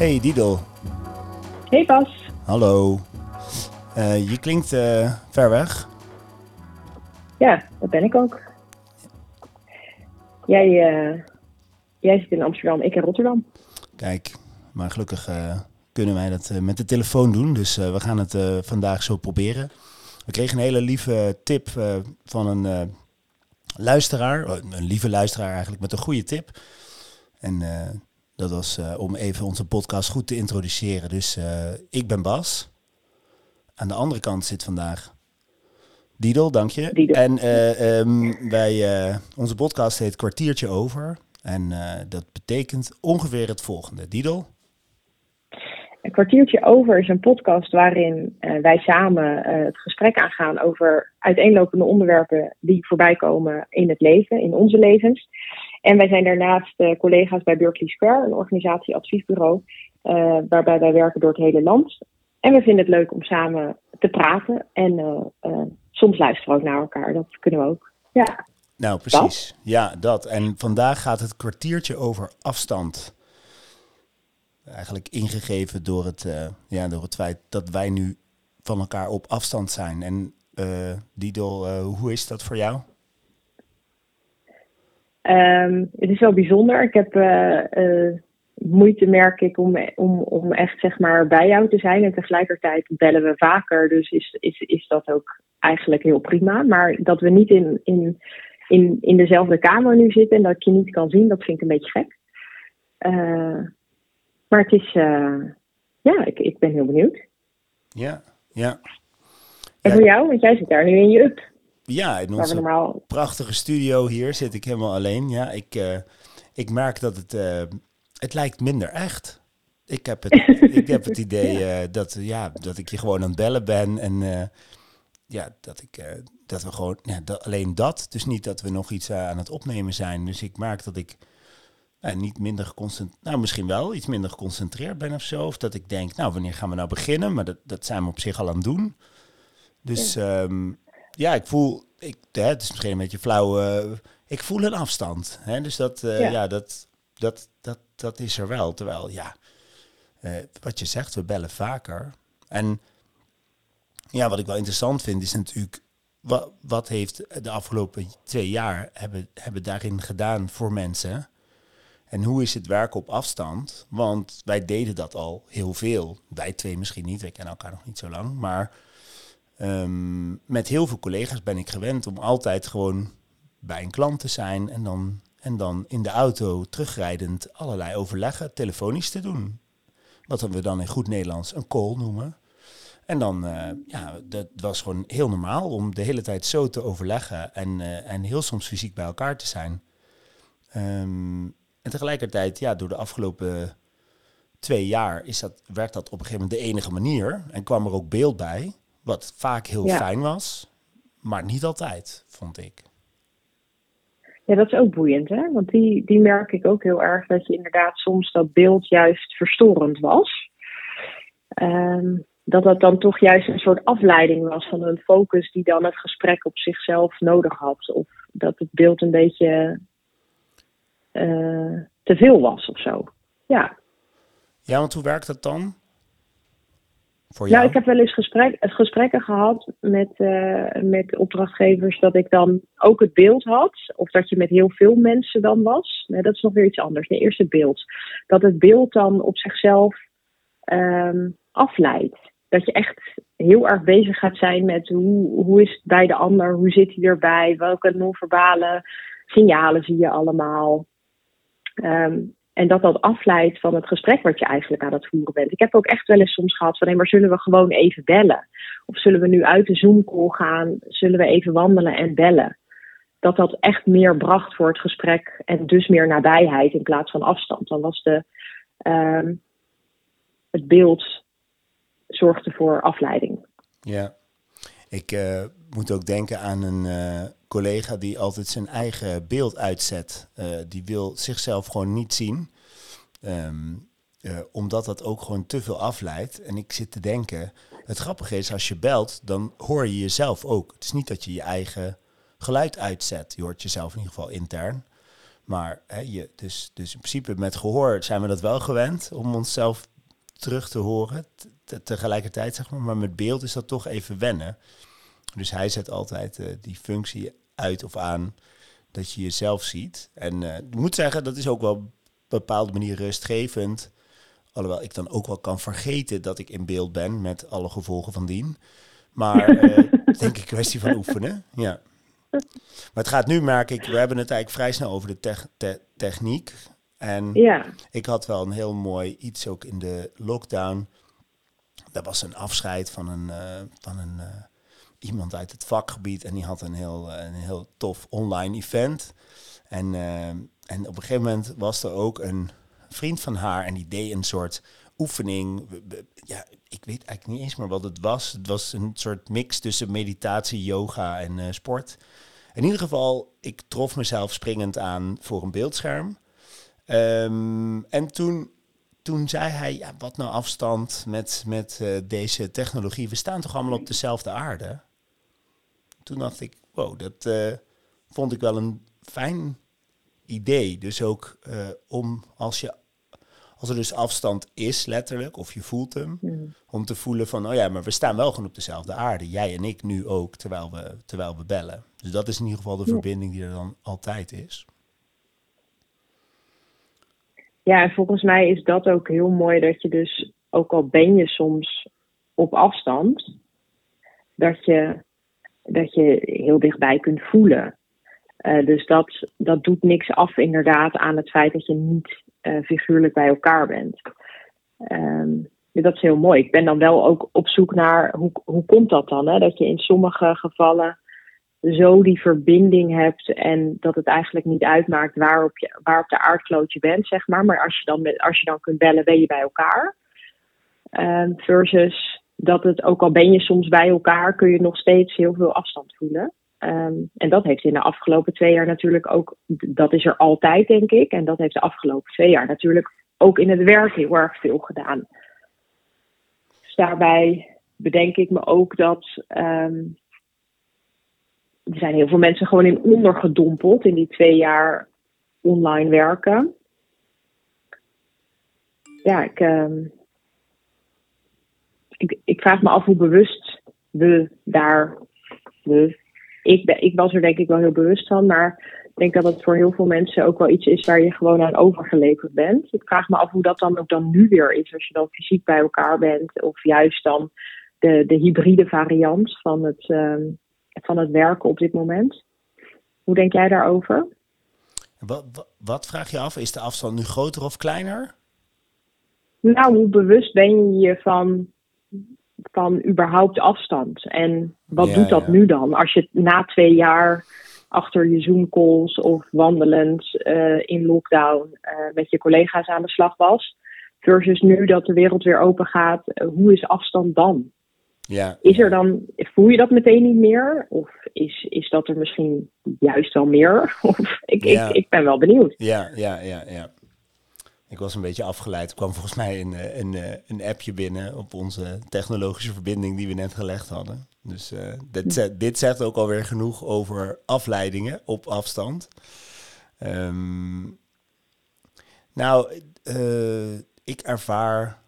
Hey Didel. Hey Bas. Hallo. Uh, je klinkt uh, ver weg. Ja, dat ben ik ook. Jij, uh, jij zit in Amsterdam, ik in Rotterdam. Kijk, maar gelukkig kunnen wij dat met de telefoon doen. Dus we gaan het vandaag zo proberen. We kregen een hele lieve tip van een luisteraar. Een lieve luisteraar eigenlijk met een goede tip. En dat was uh, om even onze podcast goed te introduceren. Dus uh, ik ben Bas. Aan de andere kant zit vandaag Didel, dank je. Didel. En uh, um, wij, onze podcast heet Kwartiertje Over. En dat betekent ongeveer het volgende. Didel? Een kwartiertje over is een podcast waarin wij samen het gesprek aangaan over uiteenlopende onderwerpen die voorbij komen in het leven, in onze levens. En wij zijn daarnaast uh, collega's bij Berkeley Square, een organisatie-adviesbureau, uh, waarbij wij werken door het hele land. En we vinden het leuk om samen te praten en uh, soms luisteren we ook naar elkaar. Dat kunnen we ook. Ja. Nou, precies. Ja, dat. En vandaag gaat het kwartiertje over afstand. Eigenlijk ingegeven door het, ja, door het feit dat wij nu van elkaar op afstand zijn. En Didel, hoe is dat voor jou? Um, het is wel bijzonder. Ik heb uh, uh, moeite, merk ik, om, om, om echt zeg maar bij jou te zijn. En tegelijkertijd bellen we vaker. Dus is, is, is dat ook eigenlijk heel prima. Maar dat we niet in, in, in, in dezelfde kamer nu zitten en dat ik je niet kan zien, dat vind ik een beetje gek. Uh, maar het is, ja, ik, ik ben heel benieuwd. Ja, ja. En voor jou, want jij zit daar nu in je up. Ja, in onze prachtige studio hier zit ik helemaal alleen. Ja, ik, uh, ik merk dat het, uh, het lijkt minder echt. Ik heb het, ik heb het idee uh, dat, ja, dat ik je gewoon aan het bellen ben. En ja, dat, ik, dat we gewoon, ja, dat, alleen dat. Dus niet dat we nog iets aan het opnemen zijn. Dus ik merk dat ik niet minder geconcentreerd, nou misschien wel iets minder geconcentreerd ben of zo. Of dat ik denk, nou wanneer gaan we nou beginnen? Maar dat, dat zijn we op zich al aan het doen. Dus ja. Um, ja, ik voel, ik, hè, het is misschien een beetje flauw, uh, ik voel een afstand. Hè? Dus dat, uh, ja. ja. dat, dat, dat, dat is er wel. Terwijl, ja, uh, wat je zegt, we bellen vaker. En ja, wat ik wel interessant vind, is natuurlijk, wat, wat heeft de afgelopen twee jaar hebben, hebben daarin gedaan voor mensen? En hoe is het werken op afstand? Want wij deden dat al heel veel. Wij twee misschien niet, wij kennen elkaar nog niet zo lang, maar Um, met heel veel collega's ben ik gewend om altijd gewoon bij een klant te zijn en dan, en dan in de auto terugrijdend allerlei overleggen telefonisch te doen. Wat we dan in goed Nederlands een call noemen. En dan, uh, ja, dat was gewoon heel normaal om de hele tijd zo te overleggen en, uh, en heel soms fysiek bij elkaar te zijn. Um, en tegelijkertijd, ja, door de afgelopen twee jaar is dat, werd dat op een gegeven moment de enige manier. En kwam er ook beeld bij. Wat vaak heel fijn was, maar niet altijd, vond ik. Ja, dat is ook boeiend, hè? Want die, die merk ik ook heel erg dat je inderdaad soms dat beeld juist verstorend was. Um, dat dat dan toch juist een soort afleiding was van een focus die dan het gesprek op zichzelf nodig had. Of dat het beeld een beetje uh, te veel was of zo. Ja. Ja, want hoe werkt dat dan? Voor jou? Nou, ik heb wel eens gesprek, gesprekken gehad met, uh, met opdrachtgevers dat ik dan ook het beeld had. Of dat je met heel veel mensen dan was. Nee, dat is nog weer iets anders. De eerste beeld. Dat het beeld dan op zichzelf um, afleidt. Dat je echt heel erg bezig gaat zijn met hoe, hoe is het bij de ander, hoe zit hij erbij, welke non-verbale signalen zie je allemaal. Um, en dat dat afleidt van het gesprek wat je eigenlijk aan het voeren bent. Ik heb ook echt wel eens soms gehad van, hé, maar zullen we gewoon even bellen? Of zullen we nu uit de Zoom-call gaan? Zullen we even wandelen en bellen? Dat dat echt meer bracht voor het gesprek en dus meer nabijheid in plaats van afstand. Dan was de, uh, het beeld zorgde voor afleiding. Ja, ik uh, moet ook denken aan een uh, collega die altijd zijn eigen beeld uitzet. Uh, die wil zichzelf gewoon niet zien. Um, omdat dat ook gewoon te veel afleidt. En ik zit te denken, het grappige is als je belt, dan hoor je jezelf ook. Het is niet dat je je eigen geluid uitzet. Je hoort jezelf in ieder geval intern. Maar hè, je, dus, dus in principe met gehoor zijn we dat wel gewend om onszelf terug te horen tegelijkertijd, zeg maar. Maar met beeld is dat toch even wennen. Dus hij zet altijd uh, die functie uit of aan dat je jezelf ziet. En uh, ik moet zeggen, dat is ook wel op een bepaalde manier rustgevend. Alhoewel ik dan ook wel kan vergeten dat ik in beeld ben met alle gevolgen van dien. Maar uh, denk ik kwestie van oefenen. Ja. Maar het gaat nu, merk ik, we hebben het eigenlijk vrij snel over de te techniek. En ja. ik had wel een heel mooi iets ook in de lockdown. Dat was een afscheid van een, uh, van een uh, iemand uit het vakgebied. En die had een heel, een heel tof online event. En, uh, en op een gegeven moment was er ook een vriend van haar en die deed een soort oefening. Ja, ik weet eigenlijk niet eens meer wat het was. Het was een soort mix tussen meditatie, yoga en uh, sport. In ieder geval, ik trof mezelf springend aan voor een beeldscherm. Um, en toen, toen zei hij, ja, wat nou afstand met, met deze technologie? We staan toch allemaal op dezelfde aarde? Toen dacht ik, wow, dat uh, vond ik wel een fijn idee. Dus ook uh, om als je als er dus afstand is, letterlijk, of je voelt hem, hmm. om te voelen van, oh ja, maar we staan wel gewoon op dezelfde aarde. Jij en ik nu ook, terwijl we, terwijl we bellen. Dus dat is in ieder geval de verbinding die er dan altijd is. Ja, en volgens mij is dat ook heel mooi dat je dus, ook al ben je soms op afstand, dat je, dat je heel dichtbij kunt voelen. Uh, dus dat, dat doet niks af inderdaad aan het feit dat je niet uh, figuurlijk bij elkaar bent. Um, dat is heel mooi. Ik ben dan wel ook op zoek naar hoe, hoe komt dat dan? Hè? Dat je in sommige gevallen zo die verbinding hebt en dat het eigenlijk niet uitmaakt waar op, je, waar op de aardkloot je bent, zeg maar. Maar als je dan, met, als je dan kunt bellen, ben je bij elkaar. Um, versus dat het, ook al ben je soms bij elkaar, kun je nog steeds heel veel afstand voelen. Um, en dat heeft in de afgelopen twee jaar natuurlijk ook, dat is er altijd denk ik. En dat heeft de afgelopen twee jaar natuurlijk ook in het werk heel erg veel gedaan. Dus daarbij bedenk ik me ook dat um, er zijn heel veel mensen gewoon in ondergedompeld in die twee jaar online werken. Ja, ik, um, ik, ik vraag me af hoe bewust we daar, we, ik, ik was er denk ik wel heel bewust van, maar ik denk dat het voor heel veel mensen ook wel iets is waar je gewoon aan overgeleverd bent. Ik vraag me af hoe dat dan ook dan nu weer is, als je dan fysiek bij elkaar bent, of juist dan de, de hybride variant van het, uh, van het werken op dit moment. Hoe denk jij daarover? Wat, wat, wat vraag je af? Is de afstand nu groter of kleiner? Nou, hoe bewust ben je je van van überhaupt afstand. En wat doet dat nu dan? Als je na twee jaar achter je Zoom-calls of wandelend uh, in lockdown uh, met je collega's aan de slag was. Versus nu dat de wereld weer open gaat, uh, hoe is afstand dan? Ja. Is er dan, voel je dat meteen niet meer? Of is, is dat er misschien juist wel meer? Of, ik, ik, ik ben wel benieuwd. Ja, ja, ja, ja. Ik was een beetje afgeleid. Er kwam volgens mij een, eh, een, een, eh, een appje binnen op onze technologische verbinding die we net gelegd hadden. Dus uh, dit, dit zegt ook alweer genoeg over afleidingen op afstand. Um, nou, uh, ik ervaar,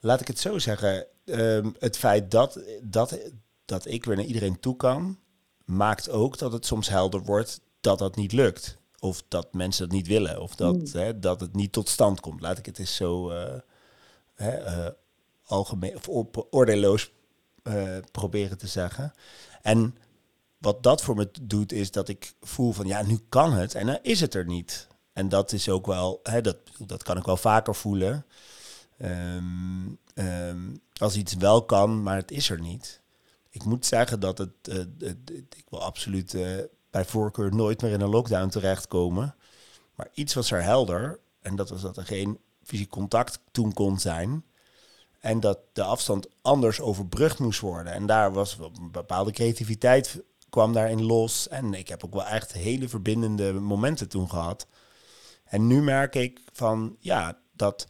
laat ik het zo zeggen, um, het feit dat, dat, dat ik weer naar iedereen toe kan, maakt ook dat het soms helder wordt dat dat niet lukt. Of dat mensen dat niet willen. Of dat, mm. hè, dat het niet tot stand komt. Laat ik het eens zo uh, hè, uh, algemeen of oordeelloos uh, proberen te zeggen. En wat dat voor me doet, is dat ik voel van ja, nu kan het en dan is het er niet. En dat is ook wel, hè, dat, dat kan ik wel vaker voelen. Um, um, als iets wel kan, maar het is er niet. Ik moet zeggen dat het, uh, ik wil absoluut uh, bij voorkeur nooit meer in een lockdown terechtkomen. Maar iets was er helder. En dat was dat er geen fysiek contact toen kon zijn. En dat de afstand anders overbrugd moest worden. En daar was een bepaalde creativiteit kwam daarin los. En ik heb ook wel echt hele verbindende momenten toen gehad. En nu merk ik van ja, dat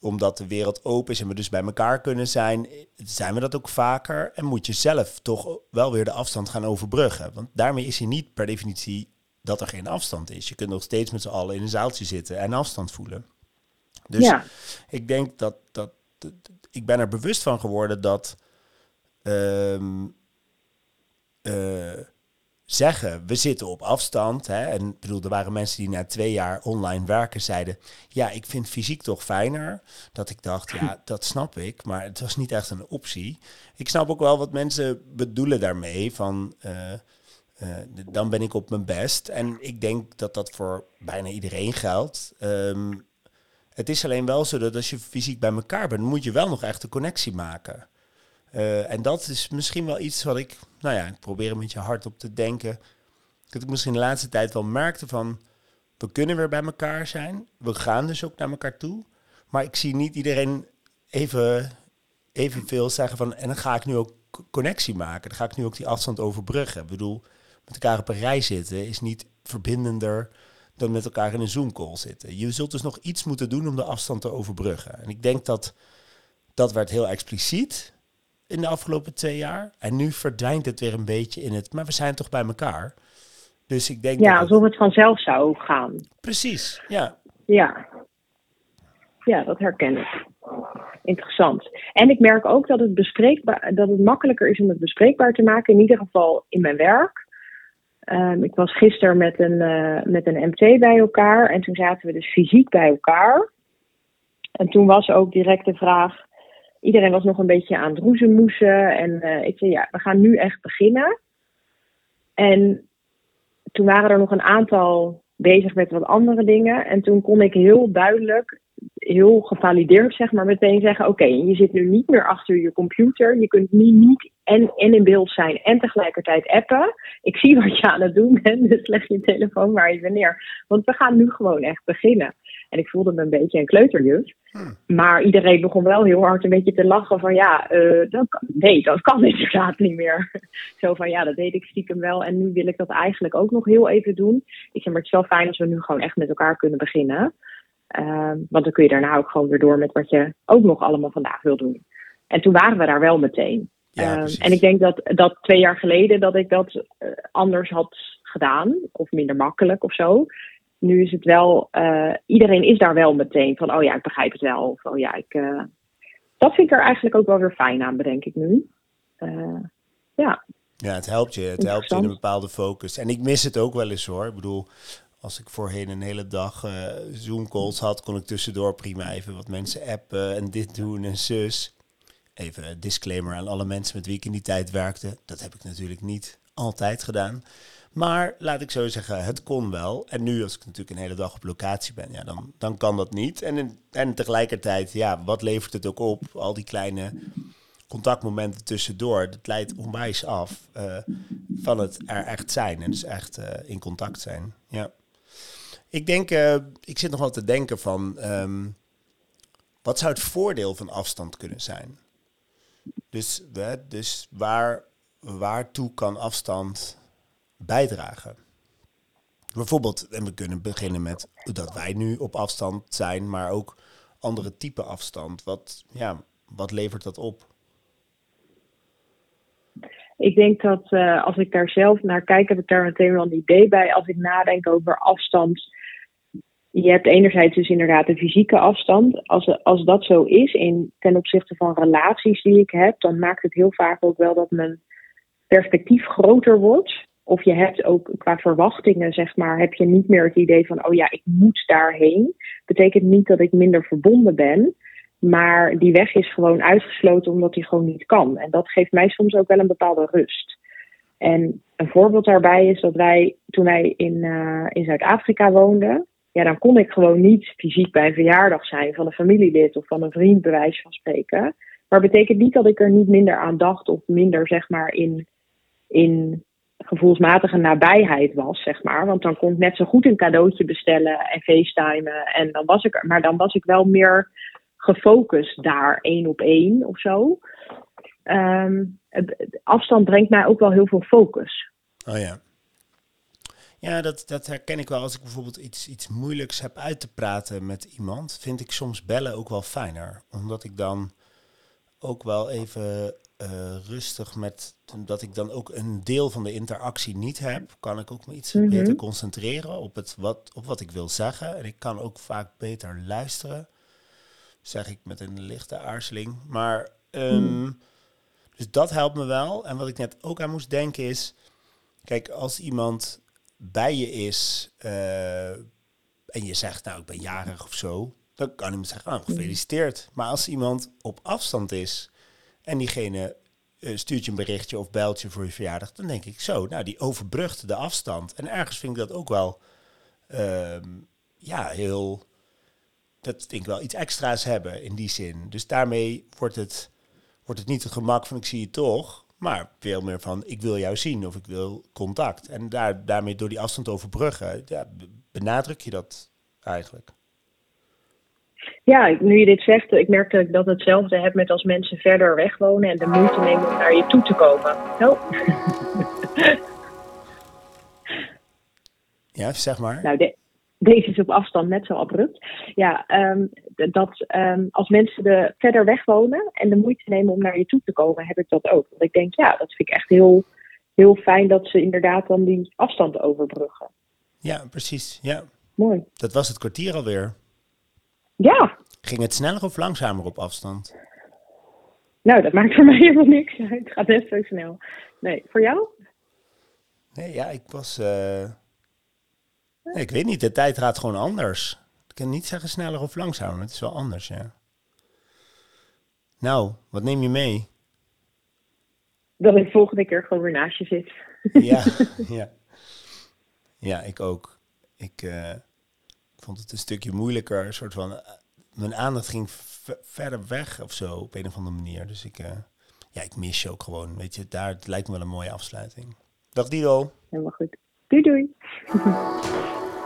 omdat de wereld open is en we dus bij elkaar kunnen zijn, zijn we dat ook vaker. En moet je zelf toch wel weer de afstand gaan overbruggen. Want daarmee is hij niet per definitie dat er geen afstand is. Je kunt nog steeds met z'n allen in een zaaltje zitten en afstand voelen. Dus ja. ik denk dat, dat, ik ben er bewust van geworden dat ehm, eh, zeggen, we zitten op afstand. Hè, en ik bedoel, er waren mensen die na twee jaar online werken zeiden, ja, ik vind fysiek toch fijner. Dat ik dacht, ja, dat snap ik, maar het was niet echt een optie. Ik snap ook wel wat mensen bedoelen daarmee, van uh, dan ben ik op mijn best. En ik denk dat dat voor bijna iedereen geldt. Ehm, het is alleen wel zo dat als je fysiek bij elkaar bent, moet je wel nog echt een connectie maken. Uh, en dat is misschien wel iets wat ik, nou ja, ik probeer een beetje hard op te denken. Dat ik misschien de laatste tijd wel merkte van, we kunnen weer bij elkaar zijn. We gaan dus ook naar elkaar toe. Maar ik zie niet iedereen even, evenveel zeggen van, en dan ga ik nu ook connectie maken. Dan ga ik nu ook die afstand overbruggen. Ik bedoel, met elkaar op een rij zitten is niet verbindender dan met elkaar in een Zoom-call zitten. Je zult dus nog iets moeten doen om de afstand te overbruggen. En ik denk dat dat werd heel expliciet in de afgelopen twee jaar. En nu verdwijnt het weer een beetje in het, maar we zijn toch bij elkaar. Dus ik denk. Ja, alsof het vanzelf zou gaan. Precies, ja. Ja. Ja, dat herken ik. Interessant. En ik merk ook dat het bespreekbaar, dat het makkelijker is om het bespreekbaar te maken, in ieder geval in mijn werk. Um, ik was gisteren met een, uh, met een MT bij elkaar en toen zaten we dus fysiek bij elkaar. En toen was ook direct de vraag: iedereen was nog een beetje aan het roezemoesen. En uh, ik zei: ja, we gaan nu echt beginnen. En toen waren er nog een aantal bezig met wat andere dingen. En toen kon ik heel duidelijk heel gevalideerd zeg maar meteen zeggen: oké, je zit nu niet meer achter je computer. Je kunt nu niet en, en in beeld zijn en tegelijkertijd appen. Ik zie wat je aan het doen bent, dus leg je telefoon maar even neer. Want we gaan nu gewoon echt beginnen. En ik voelde me een beetje een kleuterjuf. Hmm. Maar iedereen begon wel heel hard een beetje te lachen van ja, uh, dat kan, nee, dat kan inderdaad niet meer. Zo van ja, dat deed ik stiekem wel en nu wil ik dat eigenlijk ook nog heel even doen. Ik zeg maar het is wel fijn als we nu gewoon echt met elkaar kunnen beginnen. Ehm, want dan kun je daarna ook gewoon weer door met wat je ook nog allemaal vandaag wil doen. En toen waren we daar wel meteen. Ehm, en ik denk dat, dat twee jaar geleden dat ik dat uh, anders had gedaan, of minder makkelijk of zo. Nu is het wel, uh, iedereen is daar wel meteen van, oh ja, ik begrijp het wel. Of oh ja, ik. Uh, dat vind ik er eigenlijk ook wel weer fijn aan, bedenk ik nu. ja. Ja, het helpt je. Het helpt je in een bepaalde focus. En ik mis het ook wel eens hoor. Ik bedoel, als ik voorheen een hele dag Zoom-calls had, kon ik tussendoor prima even wat mensen appen en dit doen en zus. Even een disclaimer aan alle mensen met wie ik in die tijd werkte. Dat heb ik natuurlijk niet altijd gedaan. Maar laat ik zo zeggen, het kon wel. En nu, als ik natuurlijk een hele dag op locatie ben, ja, dan, dan kan dat niet. En, en tegelijkertijd, ja, wat levert het ook op? Al die kleine contactmomenten tussendoor, dat leidt onwijs af uh, van het er echt zijn. En dus echt uh, in contact zijn. Ja. Ik denk, uh, ik zit nog wel te denken van, um, wat zou het voordeel van afstand kunnen zijn? Dus, dus waar, waartoe kan afstand bijdragen? Bijvoorbeeld, en we kunnen beginnen met dat wij nu op afstand zijn, maar ook andere type afstand. Wat, ja, wat levert dat op? Ik denk dat uh, als ik daar zelf naar kijk, heb ik daar meteen wel een idee bij. Als ik nadenk over afstand je hebt enerzijds dus inderdaad de fysieke afstand. Als, als dat zo is in, ten opzichte van relaties die ik heb, dan maakt het heel vaak ook wel dat mijn perspectief groter wordt. Of je hebt ook qua verwachtingen, zeg maar, heb je niet meer het idee van, oh ja, ik moet daarheen. Betekent niet dat ik minder verbonden ben. Maar die weg is gewoon uitgesloten omdat die gewoon niet kan. En dat geeft mij soms ook wel een bepaalde rust. En een voorbeeld daarbij is dat wij, toen wij in, uh, in Zuid-Afrika woonden, ja, dan kon ik gewoon niet fysiek bij een verjaardag zijn van een familielid of van een vriend, bij wijze van spreken. Maar betekent niet dat ik er niet minder aan dacht of minder, zeg maar, in, in gevoelsmatige nabijheid was, zeg maar. Want dan kon ik net zo goed een cadeautje bestellen en facetimen. En dan was ik er, maar dan was ik wel meer gefocust daar, één op één of zo. Um, afstand brengt mij ook wel heel veel focus. Oh ja. Ja, dat, dat herken ik wel. Als ik bijvoorbeeld iets, iets moeilijks heb uit te praten met iemand, vind ik soms bellen ook wel fijner. Omdat ik dan ook wel even uh, rustig met, dat ik dan ook een deel van de interactie niet heb, kan ik ook me iets mhm. beter concentreren op, het, wat, op wat ik wil zeggen. En ik kan ook vaak beter luisteren. zeg ik met een lichte aarzeling. Maar ehm, dus dat helpt me wel. En wat ik net ook aan moest denken is, kijk, als iemand bij je is uh, en je zegt, nou, ik ben jarig of zo, dan kan iemand zeggen, oh, gefeliciteerd. Maar als iemand op afstand is en diegene uh, stuurt je een berichtje of belt je voor je verjaardag, dan denk ik zo, nou, die overbrugt de afstand. En ergens vind ik dat ook wel, uh, ja, heel, dat denk ik wel iets extra's hebben in die zin. Dus daarmee wordt het, wordt het niet het gemak van ik zie je toch, maar veel meer van ik wil jou zien of ik wil contact. En daar, daarmee door die afstand overbruggen, ja, benadruk je dat eigenlijk. Ja, nu je dit zegt, ik merk dat ik dat hetzelfde heb met als mensen verder weg wonen en de moeite nemen om naar je toe te komen. Oh. ja, zeg maar. Nou, deze is op afstand net zo abrupt. Ja, ehm, dat um, als mensen de verder weg wonen en de moeite nemen om naar je toe te komen, heb ik dat ook. Want ik denk, ja, dat vind ik echt heel, heel fijn dat ze inderdaad dan die afstand overbruggen. Ja, precies. Ja. Mooi. Dat was het kwartier alweer. Ja. Ging het sneller of langzamer op afstand? Nou, dat maakt voor mij helemaal niks uit. Het gaat best zo snel. Nee, voor jou? Nee, ja, ik was... Uh... Nee, ik weet niet, de tijd gaat gewoon anders. Ik kan niet zeggen sneller of langzamer, het is wel anders, ja. Nou, wat neem je mee? Dat ik volgende keer gewoon weer naast je zit. Ja, ja. Ja, ik ook. Ik uh, vond het een stukje moeilijker. Een soort van, uh, mijn aandacht ging verder weg of zo op een of andere manier. Dus ik, uh, ja, ik mis je ook gewoon. Weet je, daar het lijkt me wel een mooie afsluiting. Dag Dido. Helemaal goed. Doei doei.